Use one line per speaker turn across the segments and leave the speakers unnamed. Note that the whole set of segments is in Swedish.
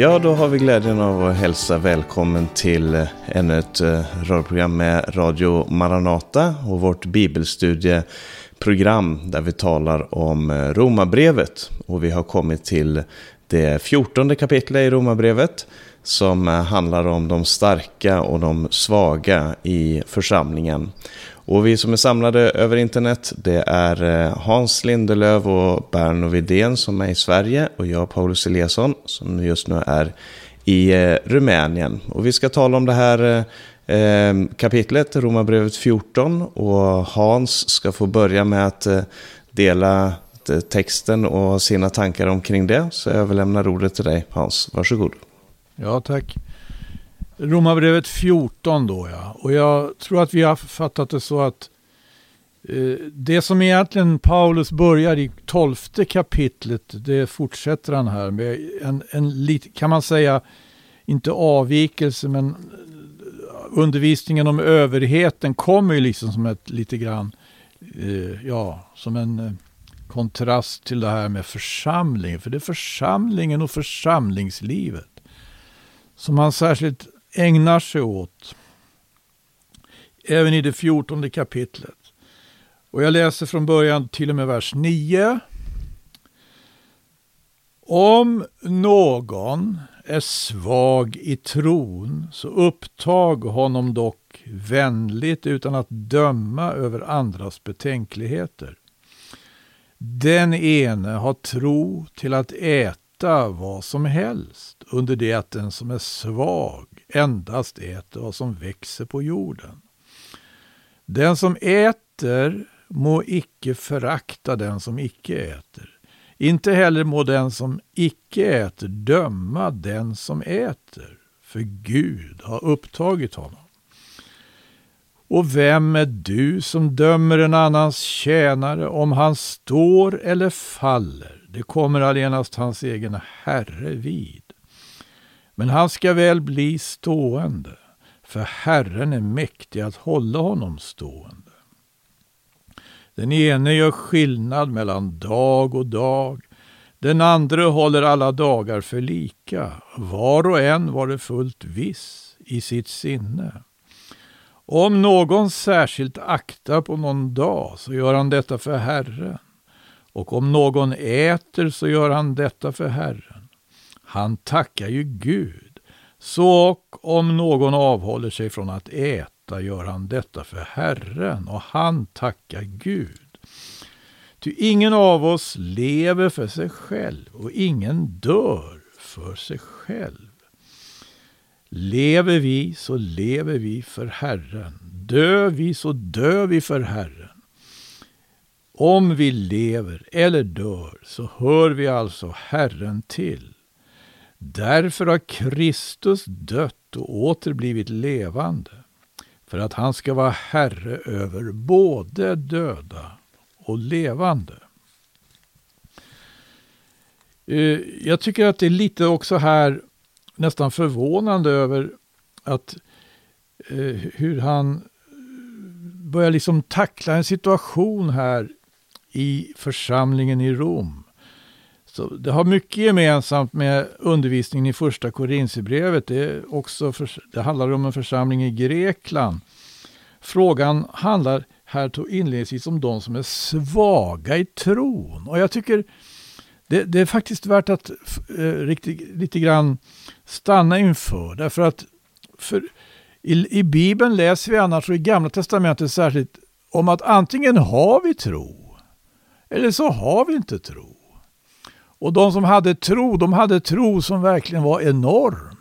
Ja, då har vi glädjen av att hälsa välkommen till eh, ännu ett eh, radioprogram med Radio Maranata och vårt bibelstudieprogram där vi talar om eh, Romarbrevet. Och vi har kommit till det fjortonde kapitlet i Romarbrevet som handlar om de starka och de svaga i församlingen. Och vi som är samlade över internet, det är eh, Hans Lindelöv och Berno Widén som är i Sverige och jag, Paulus Eliasson, som just nu är i eh, Rumänien. Och vi ska tala om det här eh, kapitlet, Romarbrevet 14, och Hans ska få börja med att dela texten och sina tankar omkring det. Så jag överlämnar ordet till dig, Hans. Varsågod.
Ja, tack. Romarbrevet 14 då ja. Och jag tror att vi har fattat det så att eh, det som egentligen Paulus börjar i tolfte kapitlet, det fortsätter han här med en, en lit, kan man säga, inte avvikelse men eh, undervisningen om överheten kommer ju liksom som ett lite grann, eh, ja, som en eh, kontrast till det här med församlingen. För det är församlingen och församlingslivet som han särskilt ägnar sig åt. Även i det fjortonde kapitlet. Och jag läser från början till och med vers 9. Om någon är svag i tron så upptag honom dock vänligt utan att döma över andras betänkligheter. Den ene har tro till att äta vad som helst under det att den som är svag endast äter vad som växer på jorden. Den som äter må icke förakta den som icke äter. Inte heller må den som icke äter döma den som äter, för Gud har upptagit honom. Och vem är du som dömer en annans tjänare om han står eller faller? Det kommer allenast hans egen Herre vid. Men han ska väl bli stående, för Herren är mäktig att hålla honom stående. Den ene gör skillnad mellan dag och dag, den andra håller alla dagar för lika, var och en var det fullt viss i sitt sinne. Om någon särskilt aktar på någon dag så gör han detta för Herren. Och om någon äter så gör han detta för Herren. Han tackar ju Gud. Så och om någon avhåller sig från att äta gör han detta för Herren och han tackar Gud. Ty ingen av oss lever för sig själv och ingen dör för sig själv. Lever vi så lever vi för Herren. Dör vi så dör vi för Herren. Om vi lever eller dör så hör vi alltså Herren till. Därför har Kristus dött och åter blivit levande, för att han ska vara Herre över både döda och levande. Eh, jag tycker att det är lite också här nästan förvånande över att eh, hur han börjar liksom tackla en situation här i församlingen i Rom. Så det har mycket gemensamt med undervisningen i första Korinthierbrevet. Det, det handlar om en församling i Grekland. Frågan handlar här inledningsvis om de som är svaga i tron. Och jag tycker det, det är faktiskt värt att eh, riktigt, lite grann stanna inför. Därför att för, i, i Bibeln läser vi annars, och i Gamla Testamentet särskilt, om att antingen har vi tro eller så har vi inte tro. Och de som hade tro, de hade tro som verkligen var enorm.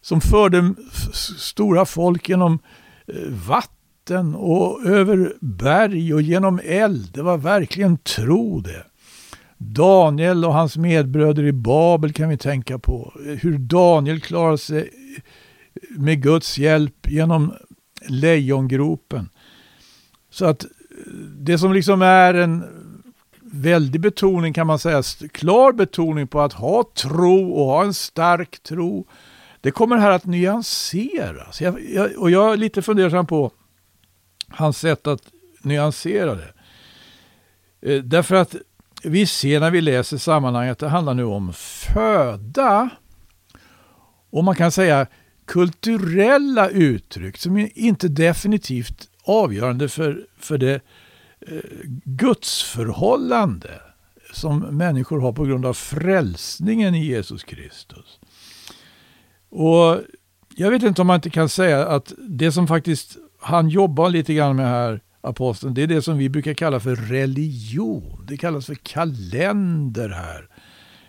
Som förde stora folk genom eh, vatten och över berg och genom eld. Det var verkligen tro det. Daniel och hans medbröder i Babel kan vi tänka på. Hur Daniel klarade sig eh, med Guds hjälp genom lejongropen. Så att eh, det som liksom är en väldig betoning kan man säga, klar betoning på att ha tro och ha en stark tro. Det kommer här att nyanseras. Jag, jag, och jag är lite fundersam på hans sätt att nyansera det. Eh, därför att vi ser när vi läser sammanhanget, att det handlar nu om föda och man kan säga kulturella uttryck som är inte definitivt avgörande för, för det gudsförhållande som människor har på grund av frälsningen i Jesus Kristus. Och Jag vet inte om man inte kan säga att det som faktiskt han jobbar lite grann med här, aposteln, det är det som vi brukar kalla för religion. Det kallas för kalender här.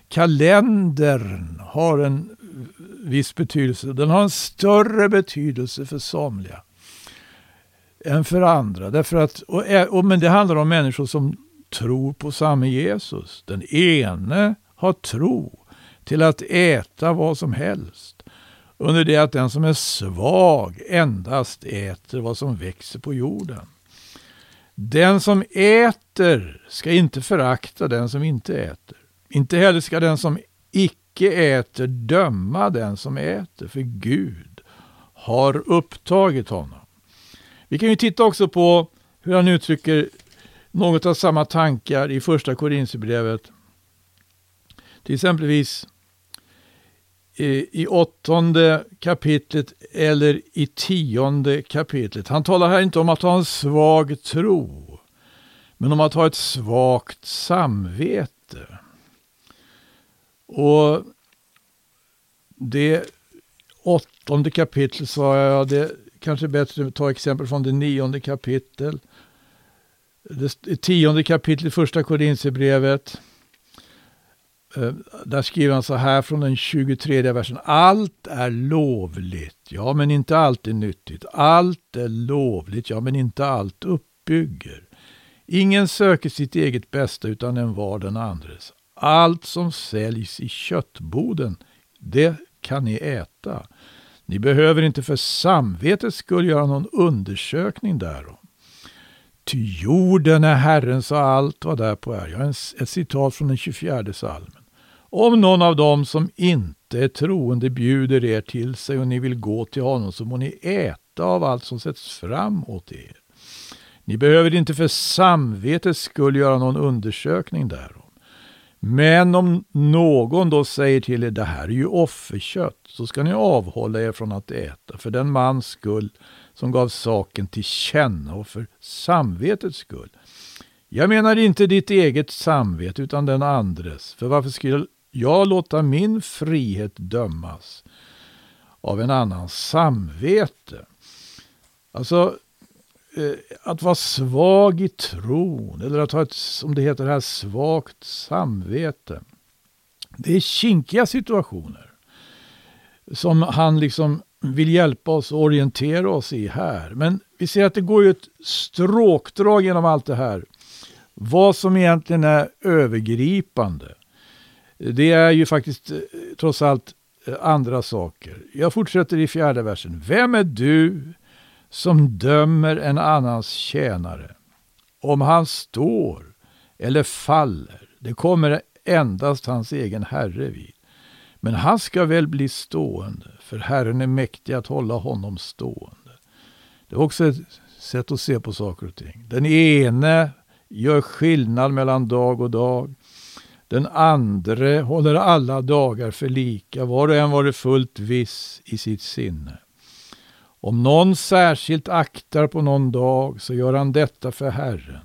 Kalendern har en viss betydelse. Den har en större betydelse för somliga än för andra. Därför att, och, och, men det handlar om människor som tror på samme Jesus. Den ene har tro till att äta vad som helst. Under det att den som är svag endast äter vad som växer på jorden. Den som äter ska inte förakta den som inte äter. Inte heller ska den som icke äter döma den som äter, för Gud har upptagit honom. Vi kan ju titta också på hur han uttrycker något av samma tankar i första Korinthierbrevet. Till exempelvis eh, i åttonde kapitlet eller i tionde kapitlet. Han talar här inte om att ha en svag tro, men om att ha ett svagt samvete. Och det åttonde kapitlet sa jag, det kanske är bättre att ta exempel från det nionde kapitel. Det tionde kapitlet, första Korintierbrevet. Eh, där skriver han så här från den 23 versen. Allt är lovligt, ja men inte allt är nyttigt. Allt är lovligt, ja men inte allt uppbygger. Ingen söker sitt eget bästa utan en var den andres. Allt som säljs i köttboden, det kan ni äta. Ni behöver inte för samvetets skull göra någon undersökning därom. Ty jorden är Herrens och allt vad därpå är. Jag har ett citat från den 24 salmen. Om någon av dem som inte är troende bjuder er till sig och ni vill gå till honom så må ni äta av allt som sätts fram åt er. Ni behöver inte för samvetets skull göra någon undersökning därom. Men om någon då säger till er, det här är ju offerkött, så ska ni avhålla er från att äta, för den mans skull som gav saken till känna och för samvetets skull. Jag menar inte ditt eget samvete, utan den andres. För varför skulle jag låta min frihet dömas av en annans samvete? Alltså, Eh, att vara svag i tron eller att ha ett, som det heter här, svagt samvete. Det är kinkiga situationer som han liksom vill hjälpa oss och orientera oss i här. Men vi ser att det går ju ett stråkdrag genom allt det här. Vad som egentligen är övergripande. Det är ju faktiskt eh, trots allt eh, andra saker. Jag fortsätter i fjärde versen. Vem är du som dömer en annans tjänare. Om han står eller faller, det kommer endast hans egen herre vid. Men han ska väl bli stående, för Herren är mäktig att hålla honom stående. Det är också ett sätt att se på saker och ting. Den ene gör skillnad mellan dag och dag. Den andre håller alla dagar för lika, var och en var det fullt viss i sitt sinne. Om någon särskilt aktar på någon dag så gör han detta för Herren.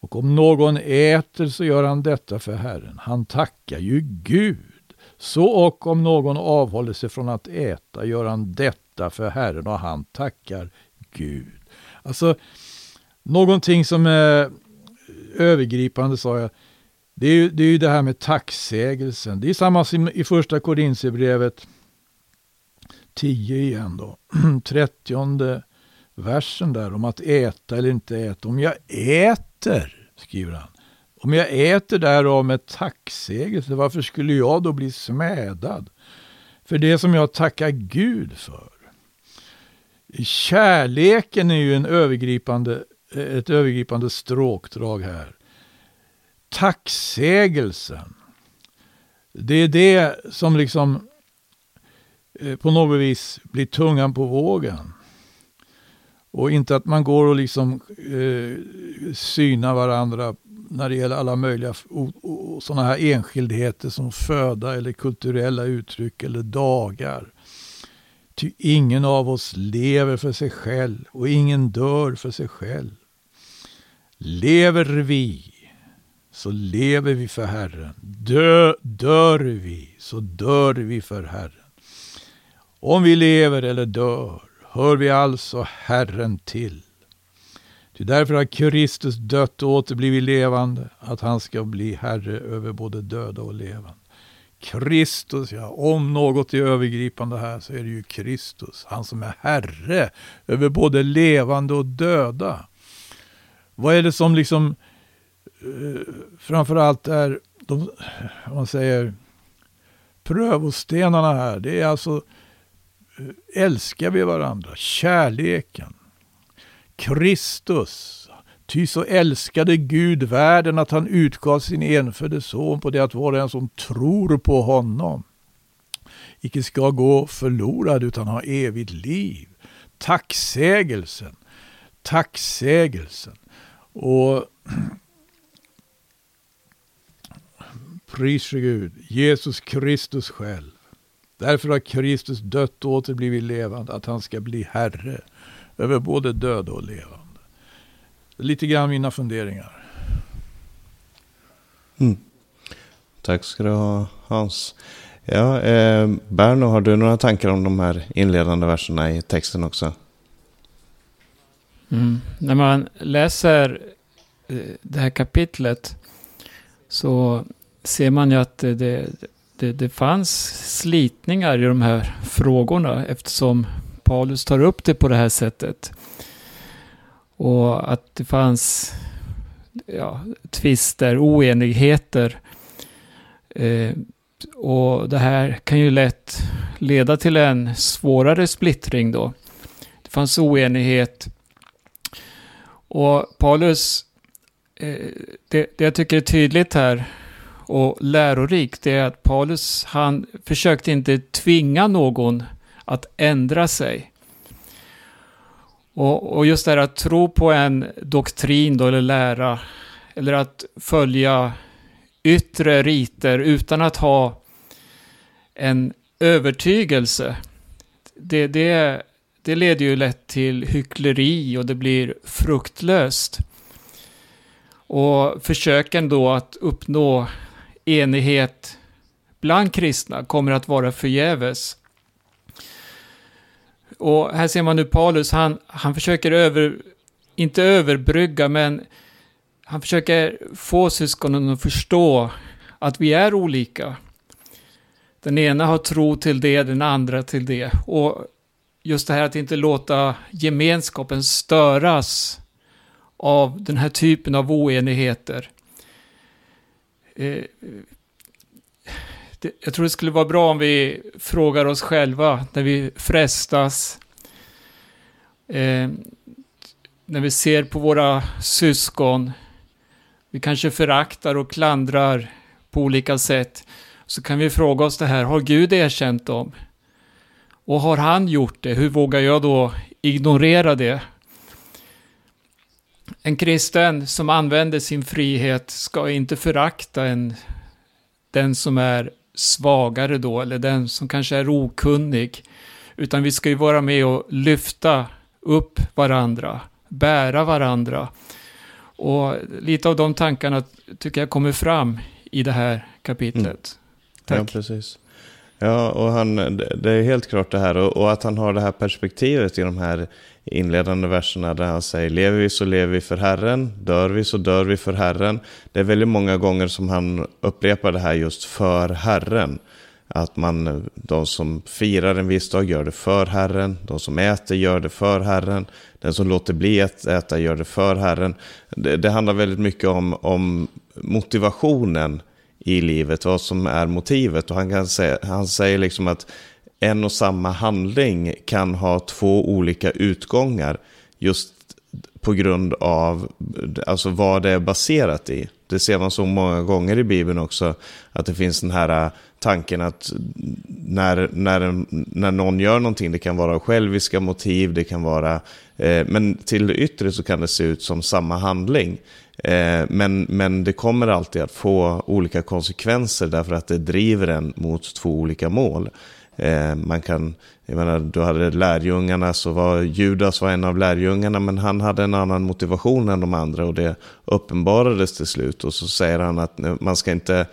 Och om någon äter så gör han detta för Herren. Han tackar ju Gud. Så och om någon avhåller sig från att äta gör han detta för Herren och han tackar Gud. Alltså, någonting som är övergripande sa jag. Det är ju det, är ju det här med tacksägelsen. Det är samma som i första Korinthierbrevet 10 igen då. 30 versen där om att äta eller inte äta. Om jag äter, skriver han. Om jag äter därav med tacksägelse, varför skulle jag då bli smädad? För det som jag tackar Gud för. Kärleken är ju en övergripande, ett övergripande stråkdrag här. Tacksägelsen. Det är det som liksom Eh, på något vis blir tungan på vågen. Och inte att man går och liksom eh, synar varandra när det gäller alla möjliga sådana här enskildheter som föda eller kulturella uttryck eller dagar. Ty ingen av oss lever för sig själv och ingen dör för sig själv. Lever vi, så lever vi för Herren. Dö, dör vi, så dör vi för Herren. Om vi lever eller dör, hör vi alltså Herren till. Ty därför har Kristus dött och återblivit levande, att han ska bli Herre över både döda och levande. Kristus, ja, om något är övergripande här så är det ju Kristus, han som är Herre över både levande och döda. Vad är det som liksom eh, framförallt är, de, man säger, prövostenarna här? Det är alltså, eh, älskar vi varandra? Kärleken. Kristus. Ty så älskade Gud världen att han utgav sin enfödde son på det att var och en som tror på honom icke ska gå förlorad utan ha evigt liv. Tacksägelsen. Tacksägelsen. Och pris Gud, Jesus Kristus själv. Därför har Kristus dött och åter blivit levande, att han ska bli Herre över både döda och levande. Lite grann mina funderingar.
Mm. Tack ska du ha Hans. Ja, eh, Berno, har du några tankar om de här inledande verserna i texten också?
Mm. När man läser eh, det här kapitlet så ser man ju att det, det, det fanns slitningar i de här frågorna eftersom Paulus tar upp det på det här sättet. Och att det fanns ja, tvister, oenigheter. Eh, och det här kan ju lätt leda till en svårare splittring då. Det fanns oenighet. Och Paulus, eh, det, det jag tycker är tydligt här och lärorikt, det är att Paulus, han försökte inte tvinga någon att ändra sig. Och, och just det här att tro på en doktrin då, eller lära, eller att följa yttre riter utan att ha en övertygelse, det, det, det leder ju lätt till hyckleri och det blir fruktlöst. Och försöken då att uppnå enighet bland kristna kommer att vara förgäves. Och här ser man nu Paulus, han, han försöker över, inte överbrygga, men han försöker få syskonen att förstå att vi är olika. Den ena har tro till det, den andra till det. Och just det här att inte låta gemenskapen störas av den här typen av oenigheter. Eh, det, jag tror det skulle vara bra om vi frågar oss själva när vi frestas. Eh, när vi ser på våra syskon. Vi kanske föraktar och klandrar på olika sätt. Så kan vi fråga oss det här, har Gud erkänt dem? Och har han gjort det, hur vågar jag då ignorera det? En kristen som använder sin frihet ska inte förakta en, den som är svagare då, eller den som kanske är okunnig. Utan vi ska ju vara med och lyfta upp varandra, bära varandra. Och lite av de tankarna tycker jag kommer fram i det här kapitlet. Mm.
Tack. Ja, precis. Ja, och han, det är helt klart det här. Och, och, att han har det här perspektivet i de här inledande verserna där han säger lever vi så lever vi för Herren, dör vi så dör vi för Herren. Det är väldigt många gånger som han upprepar det här just för Herren. Att man, de som firar en viss dag gör det för Herren, de som äter gör det för Herren, den som låter bli att äta gör det för Herren. Det, det handlar väldigt mycket om, om motivationen i livet, vad som är motivet. Och han, kan säga, han säger liksom att en och samma handling kan ha två olika utgångar just på grund av alltså vad det är baserat i. Det ser man så många gånger i Bibeln också, att det finns den här tanken att när, när, när någon gör någonting, det kan vara själviska motiv, det kan vara, eh, men till det yttre så kan det se ut som samma handling. Eh, men, men det kommer alltid att få olika konsekvenser därför att det driver en mot två olika mål. Eh, man kan, jag menar, du hade lärjungarna, så var Judas var en av lärjungarna, men han hade en annan motivation än de andra och det uppenbarades till slut. Och så säger han att man ska inte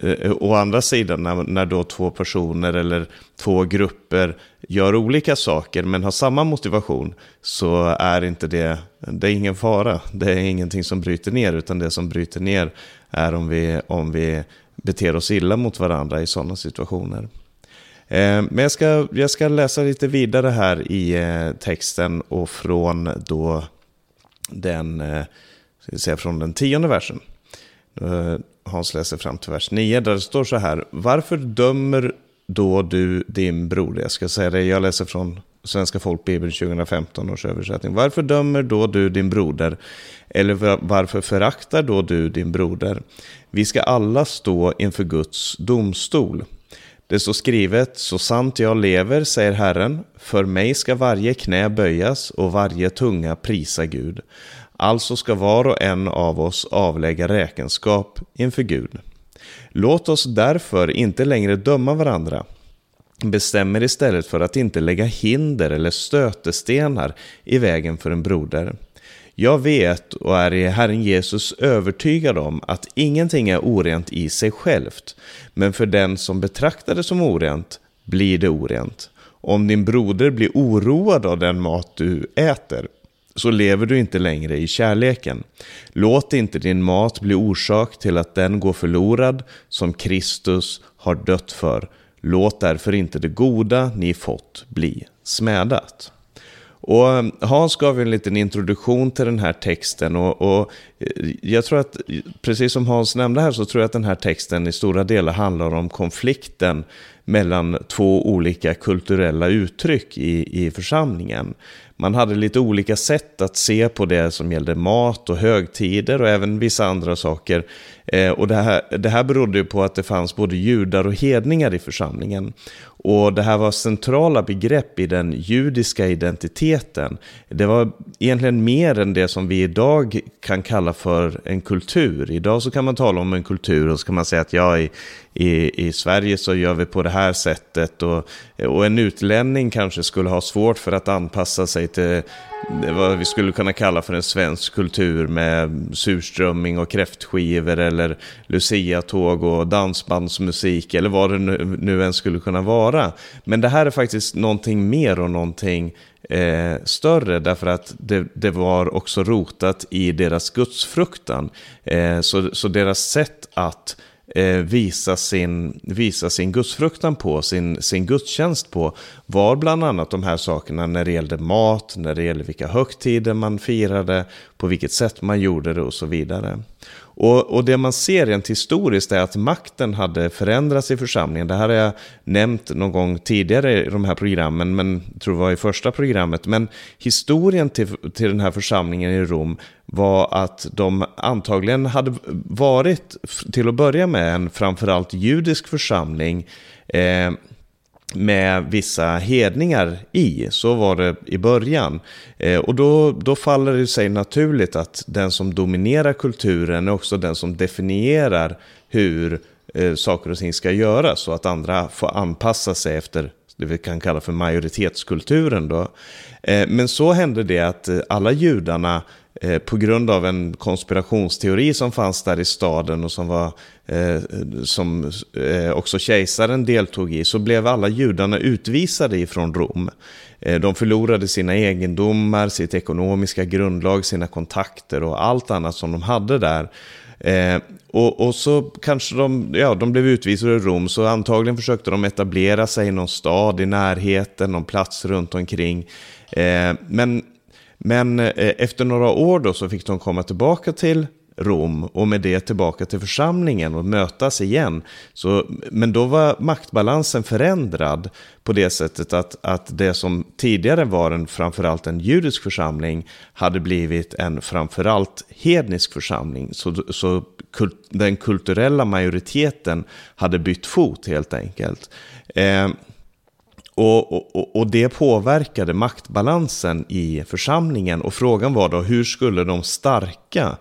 Eh, eh, å andra sidan, när, när då två personer eller två grupper gör olika saker men har samma motivation så är inte det, det är ingen fara. Det är ingenting som bryter ner, utan det som bryter ner är om vi, om vi beter oss illa mot varandra i sådana situationer. Eh, men jag ska, jag ska läsa lite vidare här i eh, texten och från då den, eh, ska säga, från den tionde versen. Eh, Hans läser fram till vers 9, där det står så här. Varför dömer då du din broder? Jag ska säga det, jag läser från Svenska folkbibeln 2015 års översättning. Varför dömer då du din broder? Eller varför föraktar då du din broder? Vi ska alla stå inför Guds domstol. Det står skrivet, så sant jag lever, säger Herren, för mig ska varje knä böjas och varje tunga prisa Gud. Alltså ska var och en av oss avlägga räkenskap inför Gud. Låt oss därför inte längre döma varandra. Bestämmer istället för att inte lägga hinder eller stötestenar i vägen för en broder. Jag vet och är i Herren Jesus övertygad om att ingenting är orent i sig självt, men för den som betraktar det som orent blir det orent. Om din broder blir oroad av den mat du äter, så lever du inte längre i kärleken. Låt inte din mat bli orsak till att den går förlorad som Kristus har dött för. Låt därför inte det goda ni fått bli smädat. Och eh, Hans gav en liten introduktion till den här texten och, och, eh, jag tror att, precis som Hans nämnde här, så tror jag att den här texten i stora delar handlar om konflikten mellan två olika kulturella uttryck i, i församlingen. Man hade lite olika sätt att se på det som gällde mat och högtider och även vissa andra saker. Eh, och det här, det här berodde på att det fanns både judar och hedningar i församlingen. Och det här var centrala begrepp i den judiska identiteten. Det var egentligen mer än det som vi idag kan kalla för en kultur. Idag så kan man tala om en kultur och så kan man säga att ja, i, i, i Sverige så gör vi på det här sättet. Och, och en utlänning kanske skulle ha svårt för att anpassa sig till vad vi skulle kunna kalla för en svensk kultur med surströmming och kräftskivor eller luciatåg och dansbandsmusik eller vad det nu, nu än skulle kunna vara. Men det här är faktiskt någonting mer och någonting eh, större därför att det, det, var också rotat i deras gudsfruktan. Eh, så, så deras sätt att eh, Eh, visa, sin, visa sin gudsfruktan på, sin, sin gudstjänst på, var bland annat de här sakerna när det gällde mat, när det gällde vilka högtider man firade, på vilket sätt man gjorde det och så vidare. Och, och, det man ser rent historiskt är att makten hade förändrats i församlingen. Det här har jag nämnt någon gång tidigare i de här programmen, men jag tror det var i första programmet. Men historien till, till den här församlingen i Rom var att de antagligen hade varit, till att börja med, en framförallt judisk församling. Eh, med vissa hedningar i. Så var det i början. Eh, och då, då faller det sig naturligt att den som dominerar kulturen är också den som definierar hur eh, saker och ting ska göras. Så att andra får anpassa sig efter det vi kan kalla för majoritetskulturen. Då. Eh, men så hände det att eh, alla judarna Eh, på grund av en konspirationsteori som fanns där i staden och som, var, eh, som eh, också kejsaren deltog i, så blev alla judarna utvisade ifrån Rom. Eh, de förlorade sina egendomar, sitt ekonomiska grundlag, sina kontakter och allt annat som de hade där. Eh, och, och, så kanske de, ja, de blev utvisade ur Rom, så antagligen försökte de etablera sig i någon stad i närheten, någon plats runt omkring. Eh, men men eh, efter några år då så fick de komma tillbaka till Rom och med det tillbaka till församlingen och mötas igen. Så, men då var maktbalansen förändrad på det sättet att, att det som tidigare var en framförallt en judisk församling hade blivit en framförallt hednisk församling. Så, så kult, den kulturella majoriteten hade bytt fot helt enkelt. Eh, och, och, och, det påverkade maktbalansen i församlingen. Och frågan var då hur skulle de starka,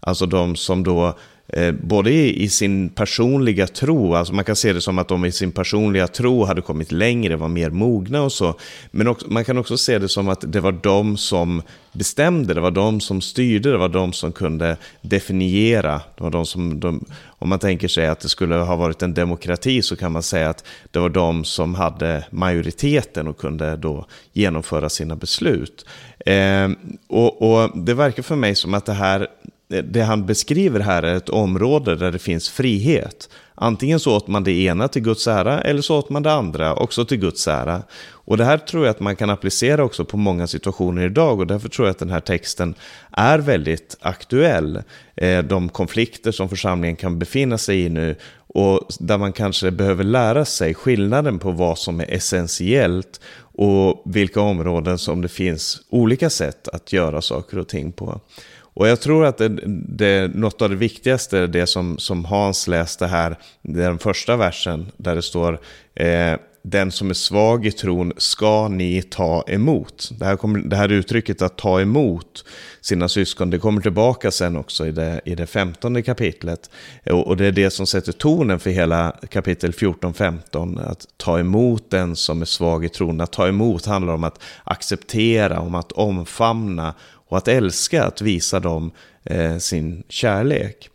alltså de som då eh, Eh, både i, sin personliga tro, alltså man kan se det som att de i sin personliga tro hade kommit längre, var mer mogna och så. Men också, man kan också se det som att det var de som bestämde, det var de som styrde, det var de som kunde definiera. Det var de som, de, om man tänker sig att det skulle ha varit en demokrati så kan man säga att det var de som hade majoriteten och kunde då genomföra sina beslut. Eh, och, och det verkar för mig som att det här det han beskriver här är ett område där det finns frihet. Antingen så åt man det ena till Guds ära eller så åt man det andra också till Guds ära. Och det här tror jag att man kan applicera också på många situationer idag och därför tror jag att den här texten är väldigt aktuell. Eh, de konflikter som församlingen kan befinna sig i nu och där man kanske behöver lära sig skillnaden på vad som är essentiellt och vilka områden som det finns olika sätt att göra saker och ting på. Och jag tror att det, det, något av det viktigaste, det som, som Hans läste här, det är den första versen, där det står eh, den som är svag i tron ska ni ta emot. Det här, kommer, det här uttrycket att ta emot sina syskon, det kommer tillbaka sen också i det, i det femtonde kapitlet. Och, och det är det som sätter tonen för hela kapitel 14-15. Att ta emot den som är svag i tron. Att ta emot handlar om att acceptera, om att omfamna och att älska, att visa dem eh, sin kärlek.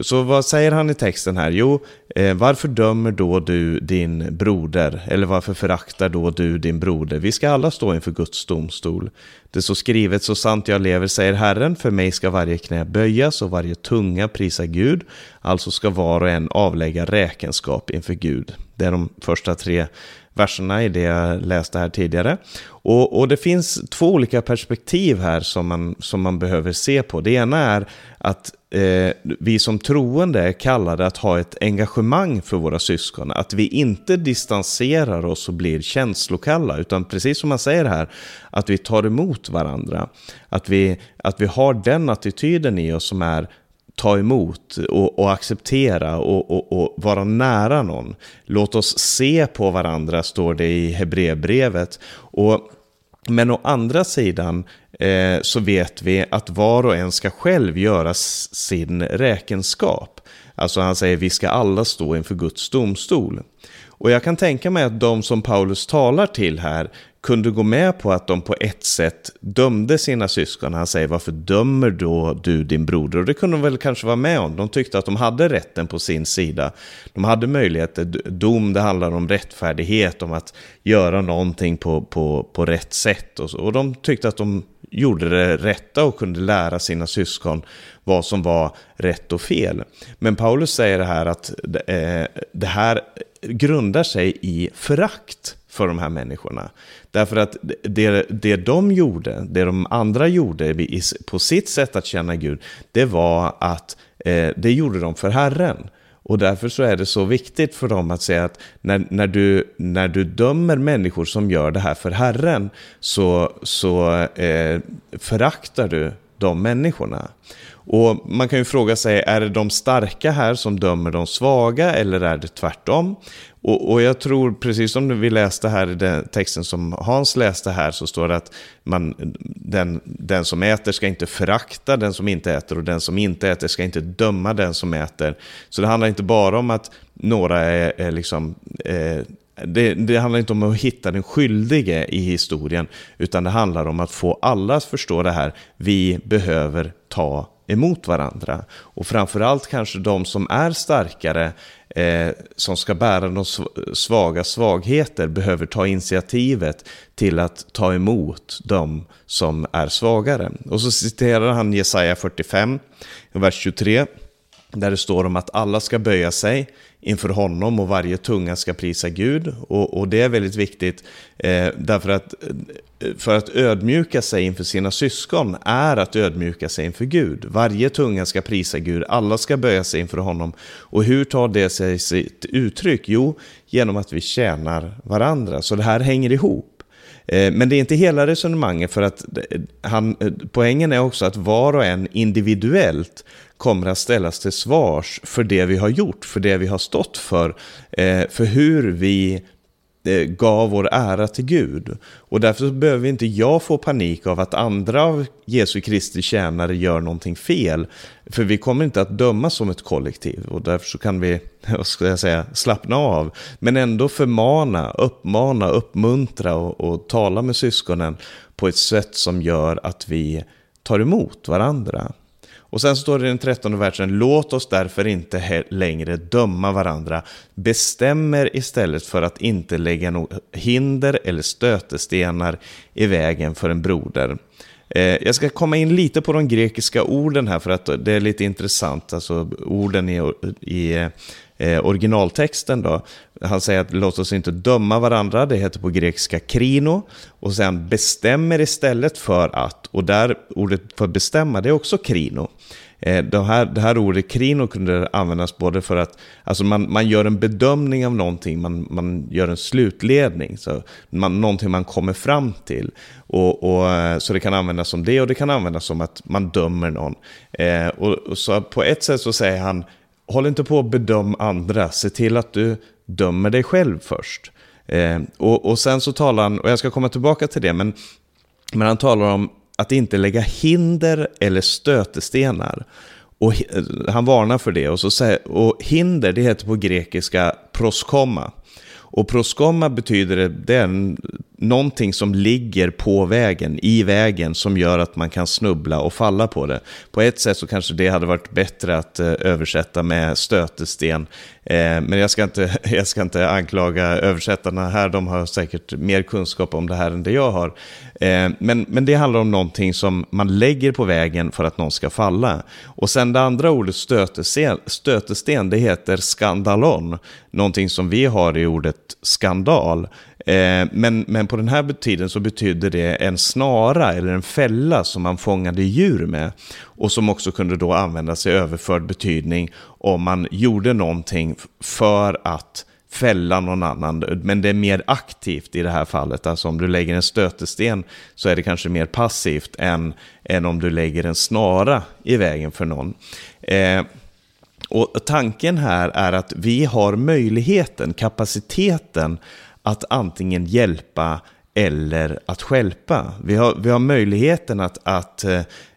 Så vad säger han i texten här? Jo, eh, varför dömer då du din broder? Eller varför föraktar då du din broder? Vi ska alla stå inför Guds domstol. Det är så skrivet, så sant jag lever, säger Herren, för mig ska varje knä böjas och varje tunga prisa Gud. Alltså ska var och en avlägga räkenskap inför Gud. Det är de första tre verserna i det jag läste här tidigare. Och, och, det finns två olika perspektiv här som man, som man behöver se på. Det ena är att eh, vi som troende är kallade att ha ett engagemang för våra syskon. Att vi inte distanserar oss och blir känslokalla, utan precis som man säger här, att vi tar emot varandra. Att vi, att vi har den attityden i oss som är ta emot och, och acceptera och, och, och, vara nära någon. Låt oss se på varandra, står det i Hebreerbrevet. men å andra sidan eh, så vet vi att var och en ska själv göra sin räkenskap. Alltså han säger vi ska alla stå inför Guds domstol. Och jag kan tänka mig att de som Paulus talar till här kunde gå med på att de på ett sätt dömde sina syskon. Han säger varför dömer då du din broder? Och det kunde de väl kanske vara med om. De tyckte att de hade rätten på sin sida. De hade möjligheter. Dom, det handlar om rättfärdighet, om att göra någonting på, på, på rätt sätt. Och, så. och de tyckte att de gjorde det rätta och kunde lära sina syskon vad som var rätt och fel. Men Paulus säger här att eh, det här grundar sig i förakt för de här människorna. Därför att det, det de gjorde, det de andra gjorde på sitt sätt att känna Gud, det var att eh, det gjorde de för Herren. Och därför så är det så viktigt för dem att säga att när, när, du, när du dömer människor som gör det här för Herren så, så eh, föraktar du de människorna. Och man kan ju fråga sig, är det de starka här som dömer de svaga eller är det tvärtom? Och, och jag tror, precis som vi läste här i den texten som Hans läste här, så står det att man, den, den som äter ska inte förakta den som inte äter och den som inte äter ska inte döma den som äter. Så det handlar inte bara om att några är, är liksom... Eh, det, det, handlar inte om att hitta den skyldige i historien, utan det handlar om att få alla att förstå det här. Vi behöver ta emot varandra. Och framförallt kanske de som är starkare, eh, som ska bära de svaga svagheter, behöver ta initiativet till att ta emot de som är svagare. Och så citerar han Jesaja 45, vers 23, där det står om att alla ska böja sig inför honom och varje tunga ska prisa Gud. Och, och det är väldigt viktigt eh, därför att eh, för att ödmjuka sig inför sina syskon är att ödmjuka sig inför Gud. Varje tunga ska prisa Gud, alla ska böja sig inför honom. Och hur tar det sig sitt uttryck? Jo, genom att vi tjänar varandra. Så det här hänger ihop. Eh, men det är inte hela resonemanget för att eh, han, poängen är också att var och en individuellt kommer att ställas till svars för det vi har gjort, för det vi har stått för, eh, för hur vi eh, gav vår ära till Gud. Och därför behöver inte jag få panik av att andra av Jesu Kristi tjänare gör någonting fel. För vi kommer inte att dömas som ett kollektiv och därför så kan vi, vad ska jag säga, slappna av. Men ändå förmana, uppmana, uppmuntra och, och tala med syskonen på ett sätt som gör att vi tar emot varandra. Och sen står det i den trettonde versen, låt oss därför inte längre döma varandra, bestämmer istället för att inte lägga något hinder eller stötestenar i vägen för en broder. Eh, jag ska komma in lite på de grekiska orden här för att det är lite intressant, alltså orden i, i eh, originaltexten då. Han säger att låt oss inte döma varandra, det heter på grekiska krino. Och sen bestämmer istället för att, och där ordet för bestämma det är också krino. Eh, det, här, det här ordet krino kunde användas både för att alltså man, man gör en bedömning av någonting, man, man gör en slutledning, så man, någonting man kommer fram till. Och, och, eh, så det kan användas som det och det kan användas som att man dömer någon. Eh, och, och, så på ett sätt så säger han håll inte på att bedöma andra, se till att du dömer dig själv först. Eh, och, och sen så talar han, och jag ska komma tillbaka till det, men, men han talar om att inte lägga hinder eller stötestenar. Och han varnar för det. Och, så säger, och hinder, det heter på grekiska proskomma. Och proskomma betyder det, det är en, någonting som ligger på vägen, i vägen, som gör att man kan snubbla och falla på det. På ett sätt så kanske det hade varit bättre att eh, översätta med stötesten. Eh, men jag ska, inte, jag ska inte anklaga översättarna här, de har säkert mer kunskap om det här än det jag har. Eh, men, men det handlar om någonting som man lägger på vägen för att någon ska falla. Och sen det andra ordet stötesten, stötesten det heter skandalon, någonting som vi har i ordet skandal. Eh, men, men på den här tiden så betydde det en snara eller en fälla som man fångade djur med. Och som också kunde då användas i överförd betydning om man gjorde någonting för att fälla någon annan. Men det är mer aktivt i det här fallet. Alltså om du lägger en stötesten så är det kanske mer passivt än, än om du lägger en snara i vägen för någon. Eh, och tanken här är att vi har möjligheten, kapaciteten att antingen hjälpa eller att skälpa. Vi har, vi har möjligheten att, att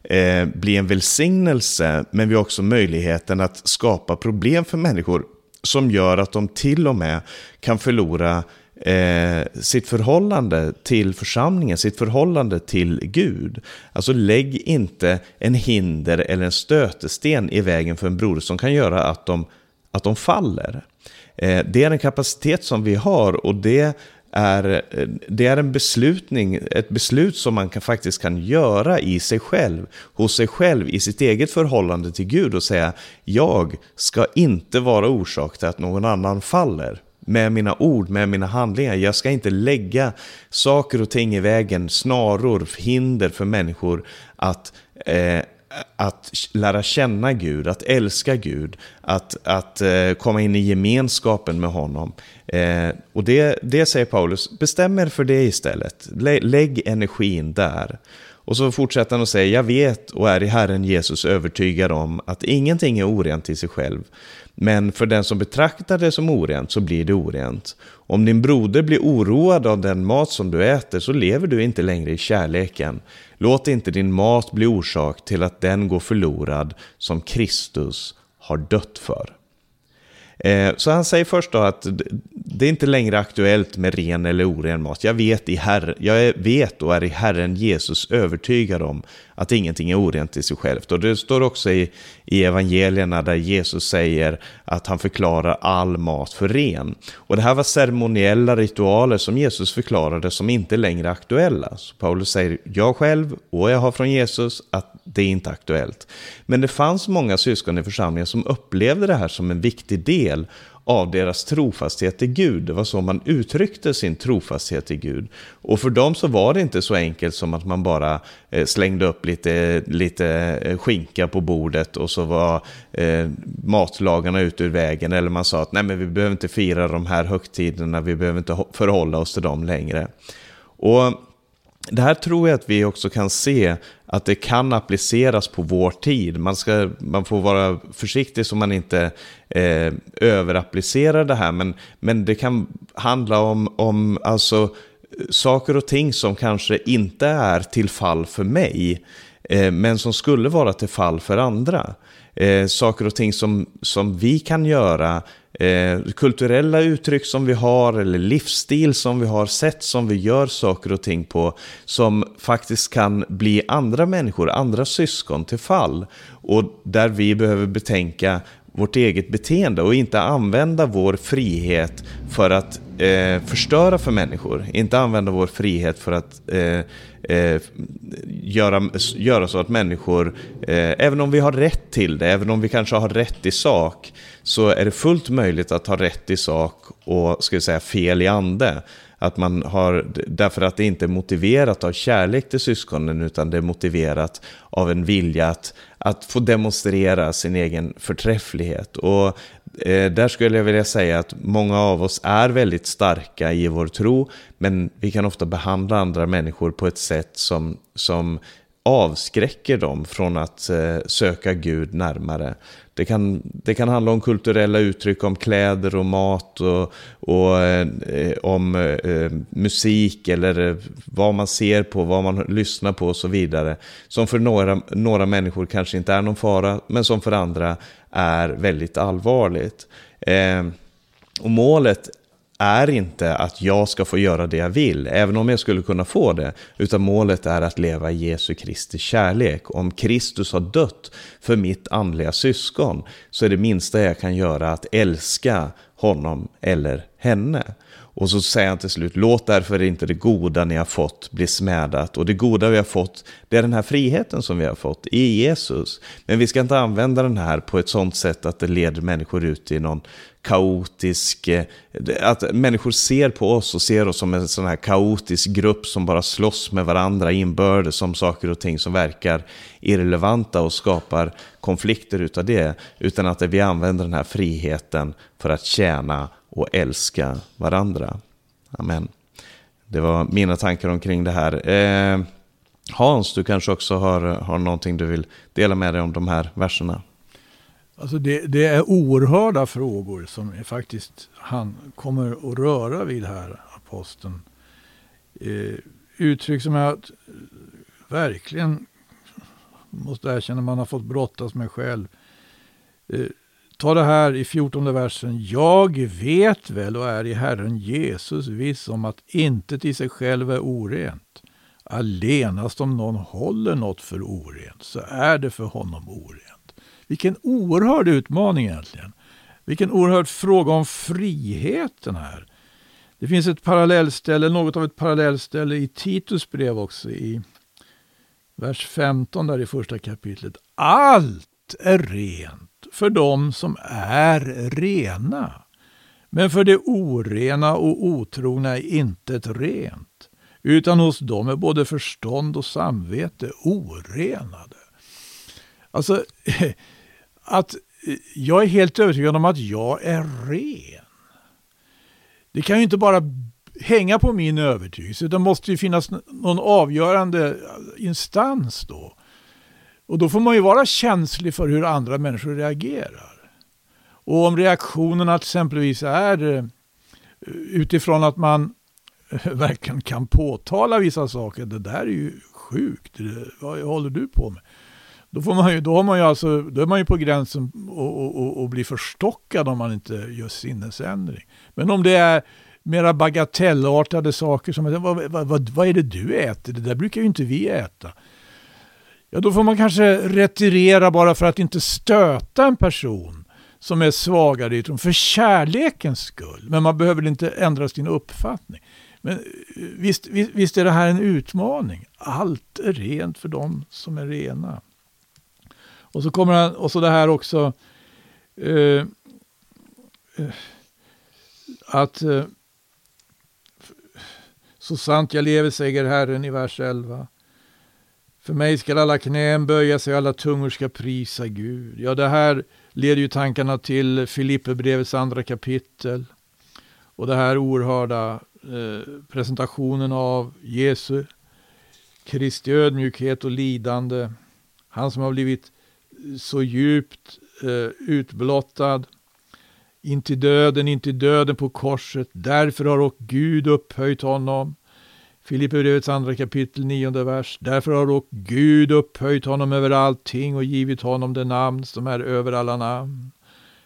eh, bli en välsignelse, men vi har också möjligheten att skapa problem för människor som gör att de till och med kan förlora eh, sitt förhållande till församlingen, sitt förhållande till Gud. Alltså lägg inte en hinder eller en stötesten i vägen för en broder som kan göra att de, att de faller. Eh, det är en kapacitet som vi har och det är, eh, det är en beslutning, ett beslut som man kan, faktiskt kan göra i sig själv, hos sig själv, i sitt eget förhållande till Gud och säga jag ska inte vara orsak till att någon annan faller med mina ord, med mina handlingar. Jag ska inte lägga saker och ting i vägen, snaror, hinder för människor att eh, att lära känna Gud, att älska Gud, att, att eh, komma in i gemenskapen med honom. Eh, och det, det säger Paulus, bestäm er för det istället. Lägg energin där. Och så fortsätter han och säger, jag vet och är i Herren Jesus övertygad om att ingenting är orent i sig själv. Men för den som betraktar det som orent så blir det orent. Om din broder blir oroad av den mat som du äter så lever du inte längre i kärleken. Låt inte din mat bli orsak till att den går förlorad som Kristus har dött för. Eh, så han säger först då att det är inte längre aktuellt med ren eller oren mat. Jag vet, i Herre, jag vet och är i Herren Jesus övertygad om att ingenting är orent i sig självt. Och det står också i, i evangelierna där Jesus säger att han förklarar all mat för ren. Och det här var ceremoniella ritualer som Jesus förklarade som inte längre är aktuella. Så Paulus säger, jag själv och jag har från Jesus att det är inte aktuellt. Men det fanns många syskon i församlingen som upplevde det här som en viktig del av deras trofasthet till Gud. Det var så man uttryckte sin trofasthet till Gud. Och för dem så var det inte så enkelt som att man bara eh, slängde upp lite, lite eh, skinka på bordet och så var eh, matlagarna ute ur vägen. Eller man sa att nej men vi behöver inte fira de här högtiderna, vi behöver inte förhålla oss till dem längre. Och det här tror jag att vi också kan se att det kan appliceras på vår tid. Man, ska, man får vara försiktig så man inte eh, överapplicerar det här. Men, men det kan handla om, om alltså, saker och ting som kanske inte är till fall för mig. Eh, men som skulle vara till fall för andra. Eh, saker och ting som, som vi kan göra eh, kulturella uttryck som vi har eller livsstil som vi har, sätt som vi gör saker och ting på som faktiskt kan bli andra människor, andra syskon till fall. Och där vi behöver betänka vårt eget beteende och inte använda vår frihet för att eh, förstöra för människor. Inte använda vår frihet för att eh, eh, göra, göra så att människor, eh, även om vi har rätt till det, även om vi kanske har rätt i sak, så är det fullt möjligt att ha rätt i sak och ska säga, fel i ande. Att man har, därför att det inte är motiverat av kärlek till syskonen utan det är motiverat av en vilja att, att få demonstrera sin egen förträfflighet. Och eh, där skulle jag vilja säga att många av oss är väldigt starka i vår tro men vi kan ofta behandla andra människor på ett sätt som, som avskräcker dem från att eh, söka Gud närmare. Det kan, det kan handla om kulturella uttryck, om kläder och mat och, och eh, om eh, musik eller eh, vad man ser på, vad man lyssnar på och så vidare. Som för några, några människor kanske inte är någon fara, men som för andra är väldigt allvarligt. Eh, och målet är inte att jag ska få göra det jag vill, även om jag skulle kunna få det, utan målet är att leva i Jesu Kristi kärlek. Om Kristus har dött för mitt andliga syskon så är det minsta jag kan göra att älska honom eller henne. Och så säger han till slut, låt därför inte det goda ni har fått bli smädat. Och det goda vi har fått, det är den här friheten som vi har fått i Jesus. Men vi ska inte använda den här på ett sånt sätt att det leder människor ut i någon kaotisk, eh, att människor ser på oss och ser oss som en sån här kaotisk grupp som bara slåss med varandra inbördes om saker och ting som verkar irrelevanta och skapar konflikter utav det. Utan att vi använder den här friheten för att tjäna och älska varandra. Amen. Det var mina tankar omkring det här. Eh, Hans, du kanske också har, har någonting du vill dela med dig om de här verserna?
Alltså det, det är oerhörda frågor som är faktiskt han kommer att röra vid här, aposteln. Eh, uttryck som jag eh, verkligen måste erkänna man har fått brottas med själv. Eh, ta det här i 14 versen. Jag vet väl och är i Herren Jesus viss om att intet i sig själv är orent. Allenast om någon håller något för orent så är det för honom orent. Vilken oerhörd utmaning egentligen. Vilken oerhörd fråga om friheten här. Det finns ett parallellställe, något av ett parallellställe i Titus brev också i vers 15 där i första kapitlet. Allt är rent för dem som är rena. Men för det orena och otrogna är intet rent, utan hos dem är både förstånd och samvete orenade. Alltså, att eh, jag är helt övertygad om att jag är ren. Det kan ju inte bara hänga på min övertygelse, Det måste ju finnas någon avgörande eh, instans då. Och då får man ju vara känslig för hur andra människor reagerar. Och om reaktionerna exempelvis är eh, utifrån att man verkligen kan påtala vissa saker. Det där är ju sjukt. Vad håller du på med? Då, får man ju, då, har man ju alltså, då är man ju på gränsen att bli förstockad om man inte gör sinnesändring. Men om det är mera bagatellartade saker som vad, vad, vad, vad är det du äter? Det där brukar ju inte vi äta. Ja, då får man kanske retirera bara för att inte stöta en person som är svagare i tron, för kärlekens skull. Men man behöver inte ändra sin uppfattning. Men eh, visst, visst, visst är det här en utmaning. Allt är rent för dem som är rena. Och så kommer han, och så det här också eh, eh att eh, så sant jag lever, säger Herren i vers 11. För mig skall alla knän böja sig och alla tungor ska prisa Gud. Ja, det här leder ju tankarna till Filipperbrevets andra kapitel. Och det här oerhörda eh, presentationen av Jesu Kristi ödmjukhet och lidande. Han som har blivit så djupt eh, utblottad. Intill döden, intill döden på korset. Därför har och Gud upphöjt honom. Filipperbrevets andra kapitel, nionde vers. Därför har och Gud upphöjt honom över allting och givit honom det namn som är över alla namn.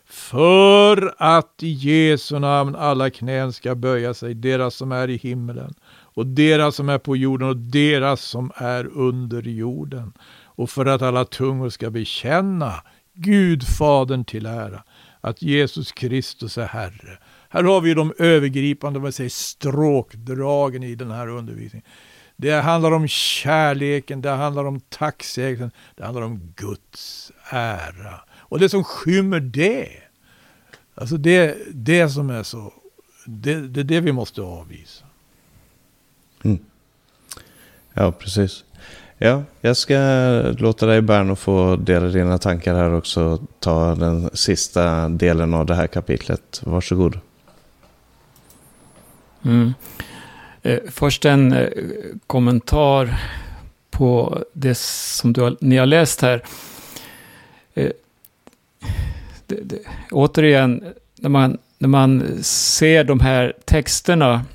För att i Jesu namn alla knän ska böja sig, deras som är i himmelen och deras som är på jorden och deras som är under jorden. Och för att alla tungor ska bekänna Gud Fadern till ära, att Jesus Kristus är Herre. Här har vi de övergripande vad säger, stråkdragen i den här undervisningen. Det handlar om kärleken, det handlar om tacksägelsen, det handlar om Guds ära. Och det som skymmer det, alltså det, det som är så, det, det det vi måste avvisa.
Mm. Ja, precis. Ja, jag ska låta dig Berno få dela dina tankar här också. Ta den sista delen av det här kapitlet. Varsågod.
Mm. Eh, först en eh, kommentar på det som du har, ni har läst här. Eh, det, det, återigen, när man, när man ser de här texterna,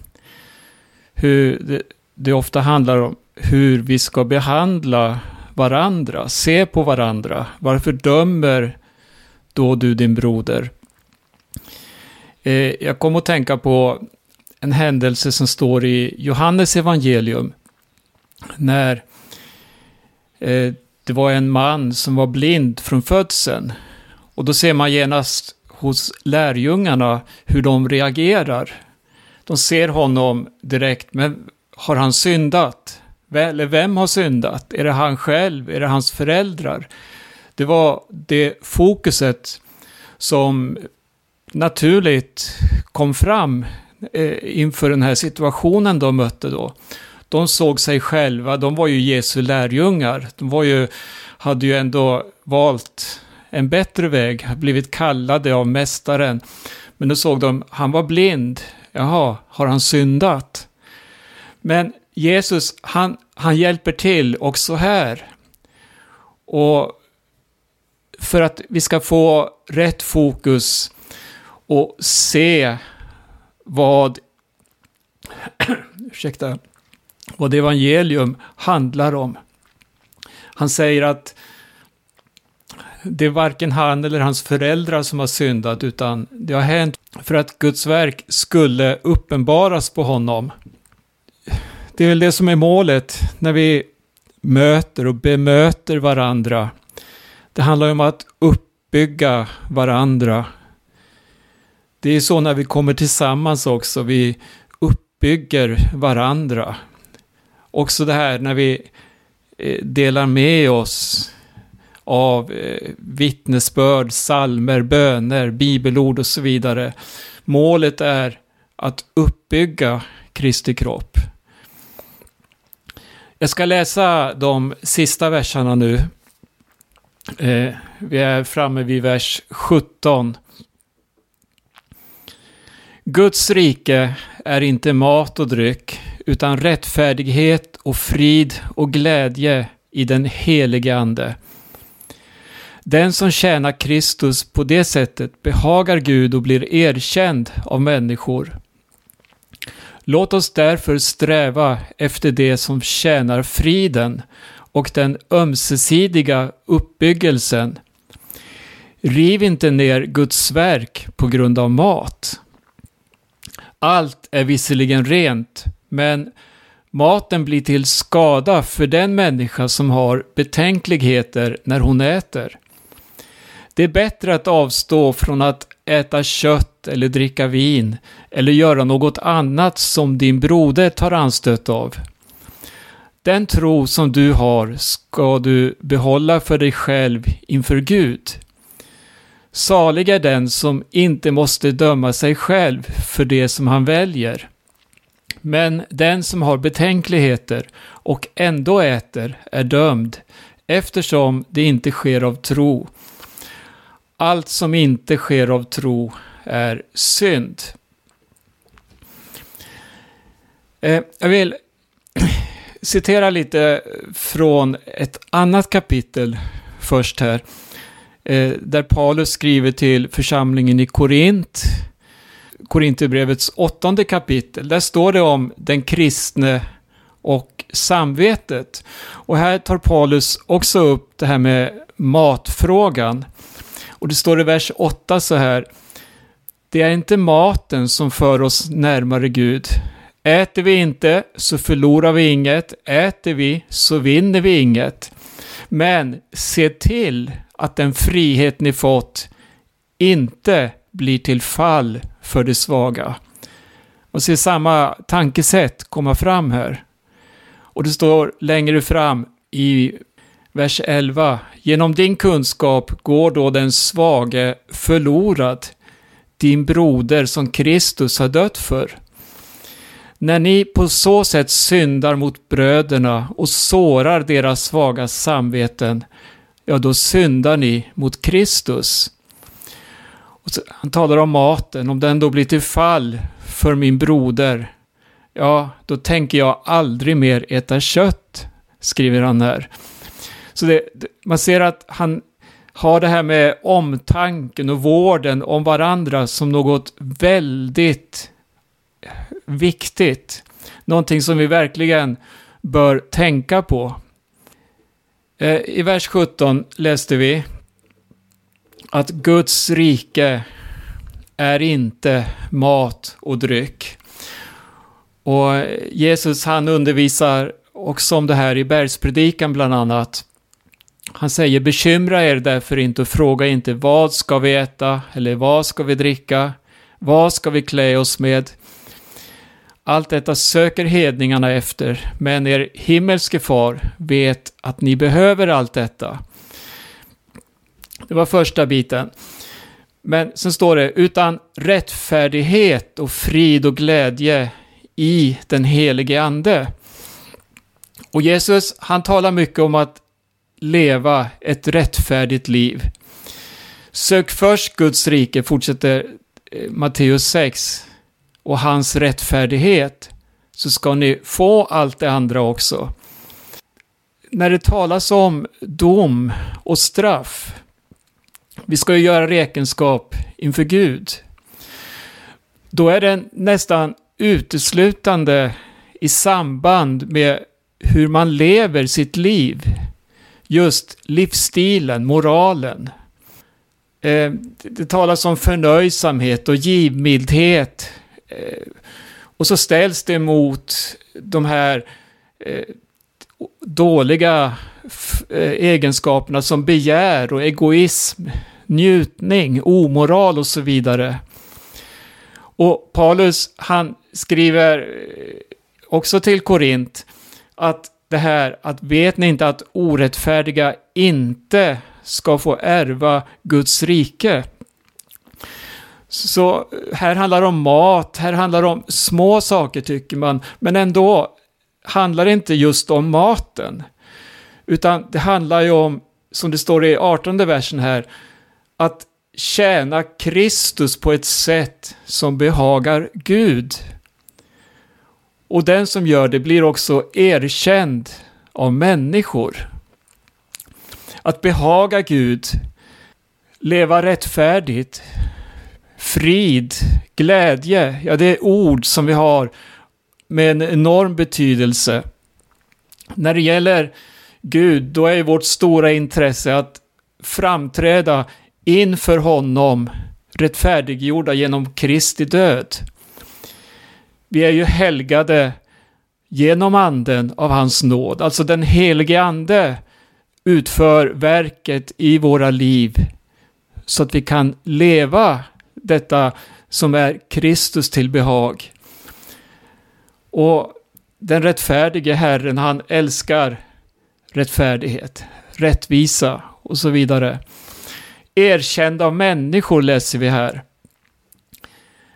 hur det, det ofta handlar om hur vi ska behandla varandra, se på varandra. Varför dömer då du din broder? Eh, jag kom att tänka på en händelse som står i Johannes evangelium. När eh, det var en man som var blind från födseln. Och då ser man genast hos lärjungarna hur de reagerar. De ser honom direkt, men har han syndat? Eller vem har syndat? Är det han själv? Är det hans föräldrar? Det var det fokuset som naturligt kom fram eh, inför den här situationen de mötte då. De såg sig själva, de var ju Jesu lärjungar. De var ju, hade ju ändå valt en bättre väg, blivit kallade av mästaren. Men då såg de, han var blind. Jaha, har han syndat? Men Jesus, han, han hjälper till också här. Och för att vi ska få rätt fokus och se vad, ursäkta, vad evangelium handlar om. Han säger att det är varken han eller hans föräldrar som har syndat, utan det har hänt för att Guds verk skulle uppenbaras på honom. Det är väl det som är målet när vi möter och bemöter varandra. Det handlar om att uppbygga varandra. Det är så när vi kommer tillsammans också, vi uppbygger varandra. Också det här när vi eh, delar med oss av eh, vittnesbörd, salmer, böner, bibelord och så vidare. Målet är att uppbygga Kristi kropp. Jag ska läsa de sista verserna nu. Eh, vi är framme vid vers 17. Guds rike är inte mat och dryck, utan rättfärdighet och frid och glädje i den helige Ande. Den som tjänar Kristus på det sättet behagar Gud och blir erkänd av människor. Låt oss därför sträva efter det som tjänar friden och den ömsesidiga uppbyggelsen. Riv inte ner Guds verk på grund av mat. Allt är visserligen rent, men maten blir till skada för den människa som har betänkligheter när hon äter. Det är bättre att avstå från att äta kött eller dricka vin eller göra något annat som din broder tar anstöt av. Den tro som du har ska du behålla för dig själv inför Gud. Salig är den som inte måste döma sig själv för det som han väljer. Men den som har betänkligheter och ändå äter är dömd, eftersom det inte sker av tro. Allt som inte sker av tro är synd. Eh, jag vill citera lite från ett annat kapitel först här. Eh, där Paulus skriver till församlingen i Korint. Korinthierbrevets åttonde kapitel. Där står det om den kristne och samvetet. Och här tar Paulus också upp det här med matfrågan. Och det står i vers 8 så här. Det är inte maten som för oss närmare Gud. Äter vi inte så förlorar vi inget. Äter vi så vinner vi inget. Men se till att den frihet ni fått inte blir till fall för det svaga. Och se samma tankesätt komma fram här. Och det står längre fram i vers 11. Genom din kunskap går då den svage förlorad, din broder som Kristus har dött för. När ni på så sätt syndar mot bröderna och sårar deras svaga samveten, ja då syndar ni mot Kristus. Så, han talar om maten, om den då blir till fall för min broder, ja då tänker jag aldrig mer äta kött, skriver han här. Så det, man ser att han har det här med omtanken och vården om varandra som något väldigt viktigt. Någonting som vi verkligen bör tänka på. Eh, I vers 17 läste vi att Guds rike är inte mat och dryck. Och Jesus han undervisar också om det här i bergspredikan bland annat. Han säger bekymra er därför inte och fråga inte vad ska vi äta eller vad ska vi dricka, vad ska vi klä oss med. Allt detta söker hedningarna efter, men er himmelske far vet att ni behöver allt detta. Det var första biten. Men sen står det, utan rättfärdighet och frid och glädje i den helige ande. Och Jesus, han talar mycket om att leva ett rättfärdigt liv. Sök först Guds rike, fortsätter eh, Matteus 6, och hans rättfärdighet, så ska ni få allt det andra också. När det talas om dom och straff, vi ska ju göra räkenskap inför Gud, då är det nästan uteslutande i samband med hur man lever sitt liv. Just livsstilen, moralen. Eh, det talas om förnöjsamhet och givmildhet. Eh, och så ställs det mot de här eh, dåliga eh, egenskaperna som begär och egoism, njutning, omoral och så vidare. Och Paulus, han skriver eh, också till Korint att det här att vet ni inte att orättfärdiga inte ska få ärva Guds rike? Så här handlar det om mat, här handlar det om små saker tycker man, men ändå handlar det inte just om maten. Utan det handlar ju om, som det står i 18 versen här, att tjäna Kristus på ett sätt som behagar Gud. Och den som gör det blir också erkänd av människor. Att behaga Gud, leva rättfärdigt, frid, glädje, ja det är ord som vi har med en enorm betydelse. När det gäller Gud, då är vårt stora intresse att framträda inför honom rättfärdiggjorda genom Kristi död. Vi är ju helgade genom anden av hans nåd. Alltså den helige ande utför verket i våra liv så att vi kan leva detta som är Kristus till behag. Och den rättfärdige Herren, han älskar rättfärdighet, rättvisa och så vidare. Erkänd av människor läser vi här.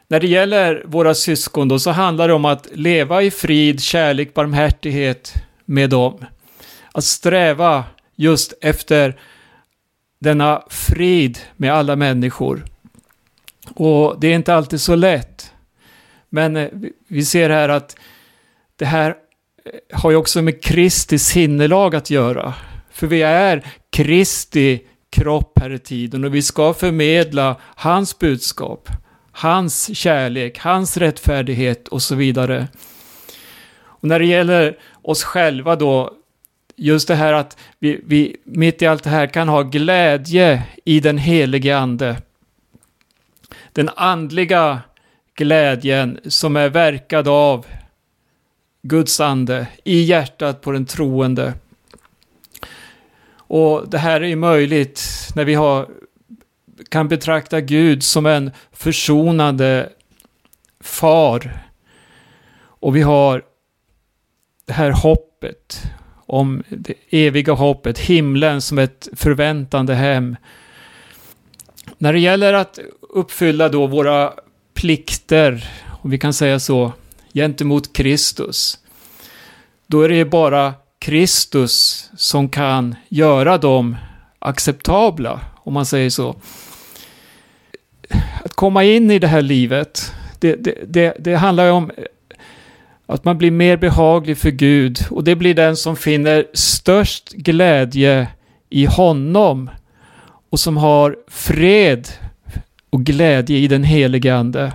När det gäller våra syskon då så handlar det om att leva i frid, kärlek, barmhärtighet med dem. Att sträva just efter denna frid med alla människor. Och det är inte alltid så lätt. Men eh, vi ser här att det här eh, har ju också med Kristi sinnelag att göra. För vi är Kristi kropp här i tiden och vi ska förmedla hans budskap, hans kärlek, hans rättfärdighet och så vidare. Och när det gäller oss själva då, just det här att vi, vi mitt i allt det här kan ha glädje i den helige ande. Den andliga glädjen som är verkad av Guds ande i hjärtat på den troende. Och det här är ju möjligt när vi har, kan betrakta Gud som en försonande far. Och vi har det här hoppet om det eviga hoppet, himlen som ett förväntande hem. När det gäller att uppfylla då våra plikter, om vi kan säga så, gentemot Kristus, då är det bara Kristus som kan göra dem acceptabla, om man säger så. Att komma in i det här livet, det, det, det, det handlar ju om att man blir mer behaglig för Gud och det blir den som finner störst glädje i honom och som har fred och glädje i den helige Ande.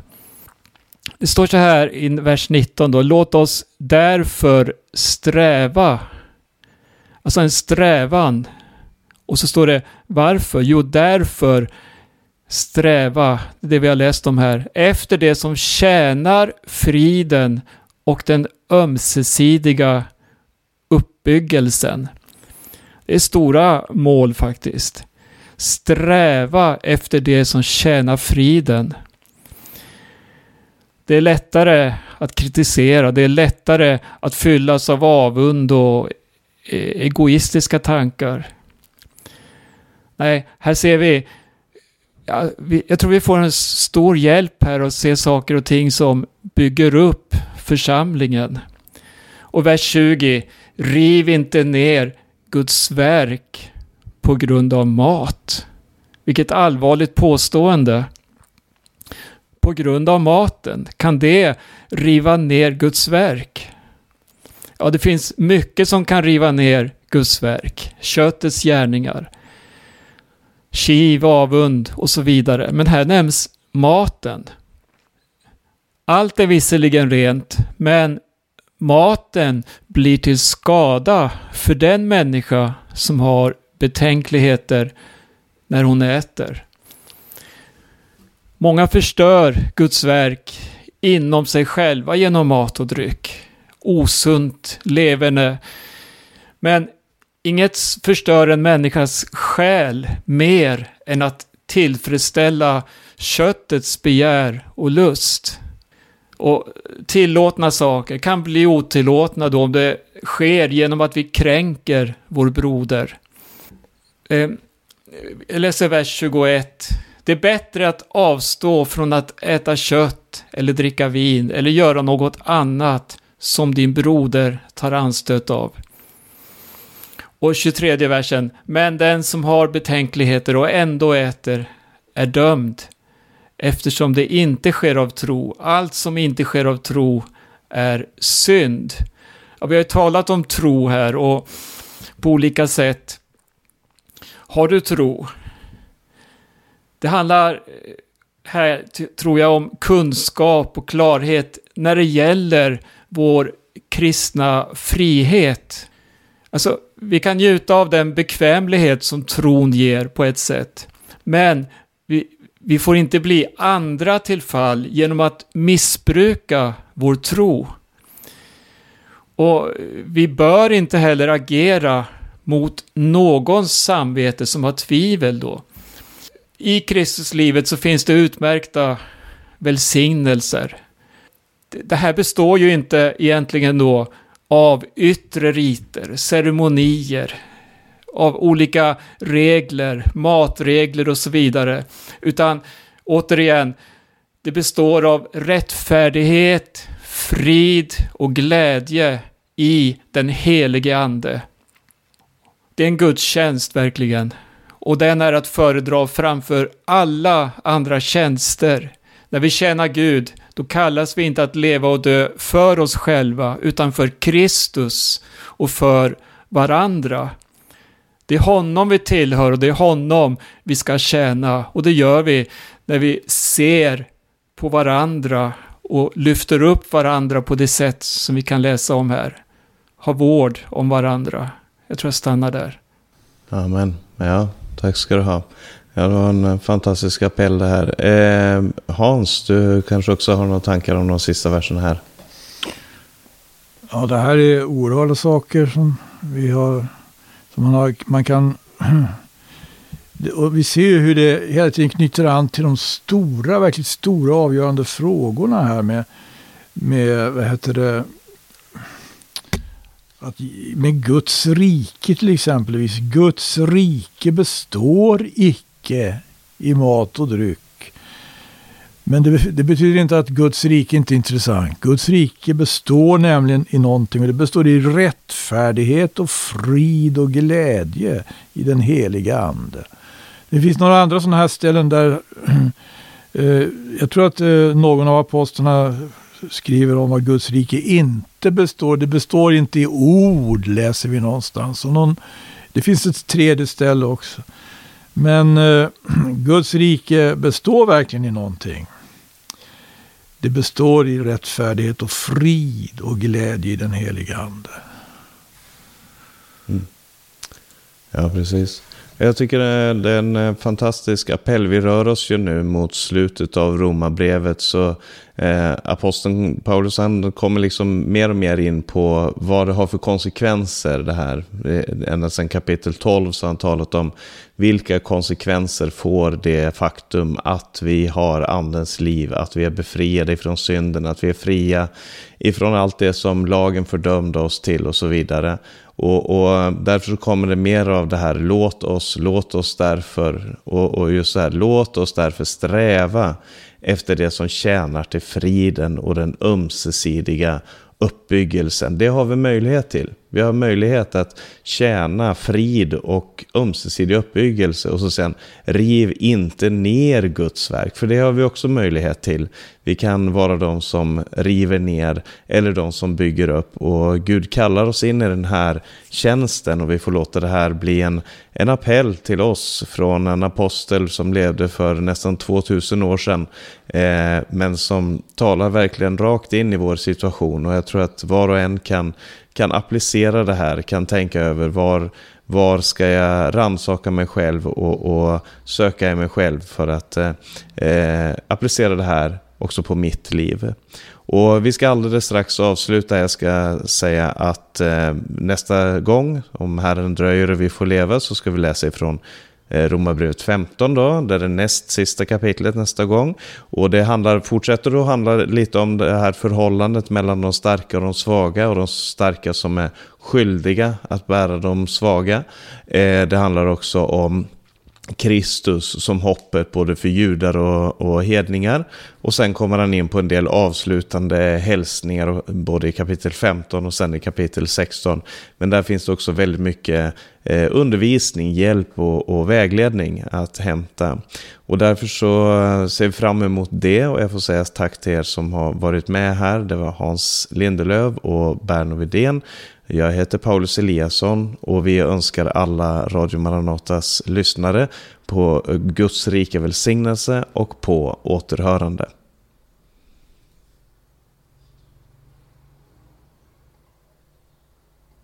Det står så här i vers 19 då, låt oss därför sträva. Alltså en strävan. Och så står det varför? Jo, därför sträva, det vi har läst om här, efter det som tjänar friden och den ömsesidiga uppbyggelsen. Det är stora mål faktiskt. Sträva efter det som tjänar friden. Det är lättare att kritisera, det är lättare att fyllas av avund och e-, egoistiska tankar. Nej, här ser vi, ja, vi, jag tror vi får en stor hjälp här att se saker och ting som bygger upp församlingen. Och vers 20, riv inte ner Guds verk på grund av mat. Vilket allvarligt påstående. På grund av maten, kan det riva ner Guds verk? Ja, det finns mycket som kan riva ner Guds verk. Köttets gärningar, kiv, avund och så vidare. Men här nämns maten. Allt är visserligen rent, men maten blir till skada för den människa som har betänkligheter när hon äter. Många förstör Guds verk inom sig själva genom mat och dryck. Osunt leverne. Men inget förstör en människas själ mer än att tillfredsställa köttets begär och lust. Och tillåtna saker kan bli otillåtna då om det sker genom att vi kränker vår broder. Eh, jag läser vers 21. Det är bättre att avstå från att äta kött eller dricka vin eller göra något annat som din broder tar anstöt av. Och 23 versen. Men den som har betänkligheter och ändå äter är dömd eftersom det inte sker av tro. Allt som inte sker av tro är synd. Ja, vi har ju talat om tro här och på olika sätt. Har du tro? Det handlar eh, här, tror jag, om kunskap och klarhet när det gäller vår kristna frihet. Alltså, vi kan njuta av den bekvämlighet som tron ger på ett sätt. Men vi, vi får inte bli andra till fall genom att missbruka vår tro. Och vi bör inte heller agera mot någons samvete som har tvivel då. I Kristuslivet så finns det utmärkta välsignelser. Det här består ju inte egentligen då av yttre riter, ceremonier, av olika regler, matregler och så vidare. Utan återigen, det består av rättfärdighet, frid och glädje i den helige Ande. Det är en gudstjänst verkligen. Och den är att föredra framför alla andra tjänster. När vi tjänar Gud, då kallas vi inte att leva och dö för oss själva, utan för Kristus och för varandra. Det är honom vi tillhör och det är honom vi ska tjäna. Och det gör vi när vi ser på varandra och lyfter upp varandra på det sätt som vi kan läsa om här. Ha vård om varandra. Jag tror jag stannar där.
Amen. Ja, tack ska du ha. Ja, det var en eh, fantastisk appell det här. Eh, Hans, du kanske också har några tankar om de sista verserna här?
Ja, det här är oerhörda saker som vi har, som man, har, man kan... Och vi ser ju hur det hela tiden knyter an till de stora, verkligt stora avgörande frågorna här med, med vad heter det, att med Guds rike till exempelvis. Guds rike består icke i mat och dryck. Men det, det, betyder inte att Guds rike inte är intressant. Guds rike består nämligen i någonting och det består i rättfärdighet och frid och glädje i den heliga ande. Det finns några andra sådana här ställen där eh, jag tror att eh, någon av apostlarna skriver om vad Guds rike inte består. Det består inte i ord, läser vi någonstans. Och någon, det finns ett tredje ställe också. Men eh, Guds rike består verkligen i någonting. Det består i rättfärdighet och frid och glädje i den heliga ande.
Mm. Ja, precis. Jag tycker det är en eh, fantastisk appell. Vi rör oss ju nu mot slutet av romabrevet. Så eh, aposteln Paulus han kommer liksom mer och mer in på vad det har för konsekvenser det här. Ända sedan kapitel 12 så har han talat om vilka konsekvenser får det faktum att vi har andens liv, att vi är befriade ifrån synden, att vi är fria ifrån allt det som lagen fördömde oss till och så vidare. Och, och, därför kommer det mer av det här, låt oss, låt oss därför, och, och just så här, låt oss därför sträva efter det som tjänar till friden och den ömsesidiga uppbyggelsen. Det har vi möjlighet till. Vi har möjlighet att tjäna frid och ömsesidig uppbyggelse och så sen riv inte ner Guds verk, för det har vi också möjlighet till. Vi kan vara de som river ner eller de som bygger upp. Och Gud kallar oss in i den här tjänsten och vi får låta det här bli en, en appell till oss från en apostel som levde för nästan 2000 år sedan eh, men som talar verkligen rakt in i vår situation. Och jag tror att var och en kan kan applicera det här, kan tänka över var, var ska jag ransaka mig själv och, och söka i mig själv för att eh, eh, applicera det här också på mitt liv. Och vi ska alldeles strax avsluta. Jag ska säga att eh, nästa gång, om Herren dröjer och vi får leva, så ska vi läsa ifrån Eh, Romarbrevet 15 då, där det näst sista kapitlet nästa gång. Och det handlar, fortsätter att handla lite om det här förhållandet mellan de starka och de svaga och de starka som är skyldiga att bära de svaga. Eh, det handlar också om Kristus som hoppet både för judar och, och hedningar. Och sen kommer han in på en del avslutande hälsningar både i kapitel 15 och sen i kapitel 16. Men där finns det också väldigt mycket eh, undervisning, hjälp och, och, vägledning att hämta. Och därför så eh, ser vi fram emot det och jag får säga tack till er som har varit med här. Det var Hans Lindelöv och Berno Widén. Jag heter Paulus Eliasson och vi önskar alla Radio Maranatas lyssnare på Guds rika välsignelse och på återhörande.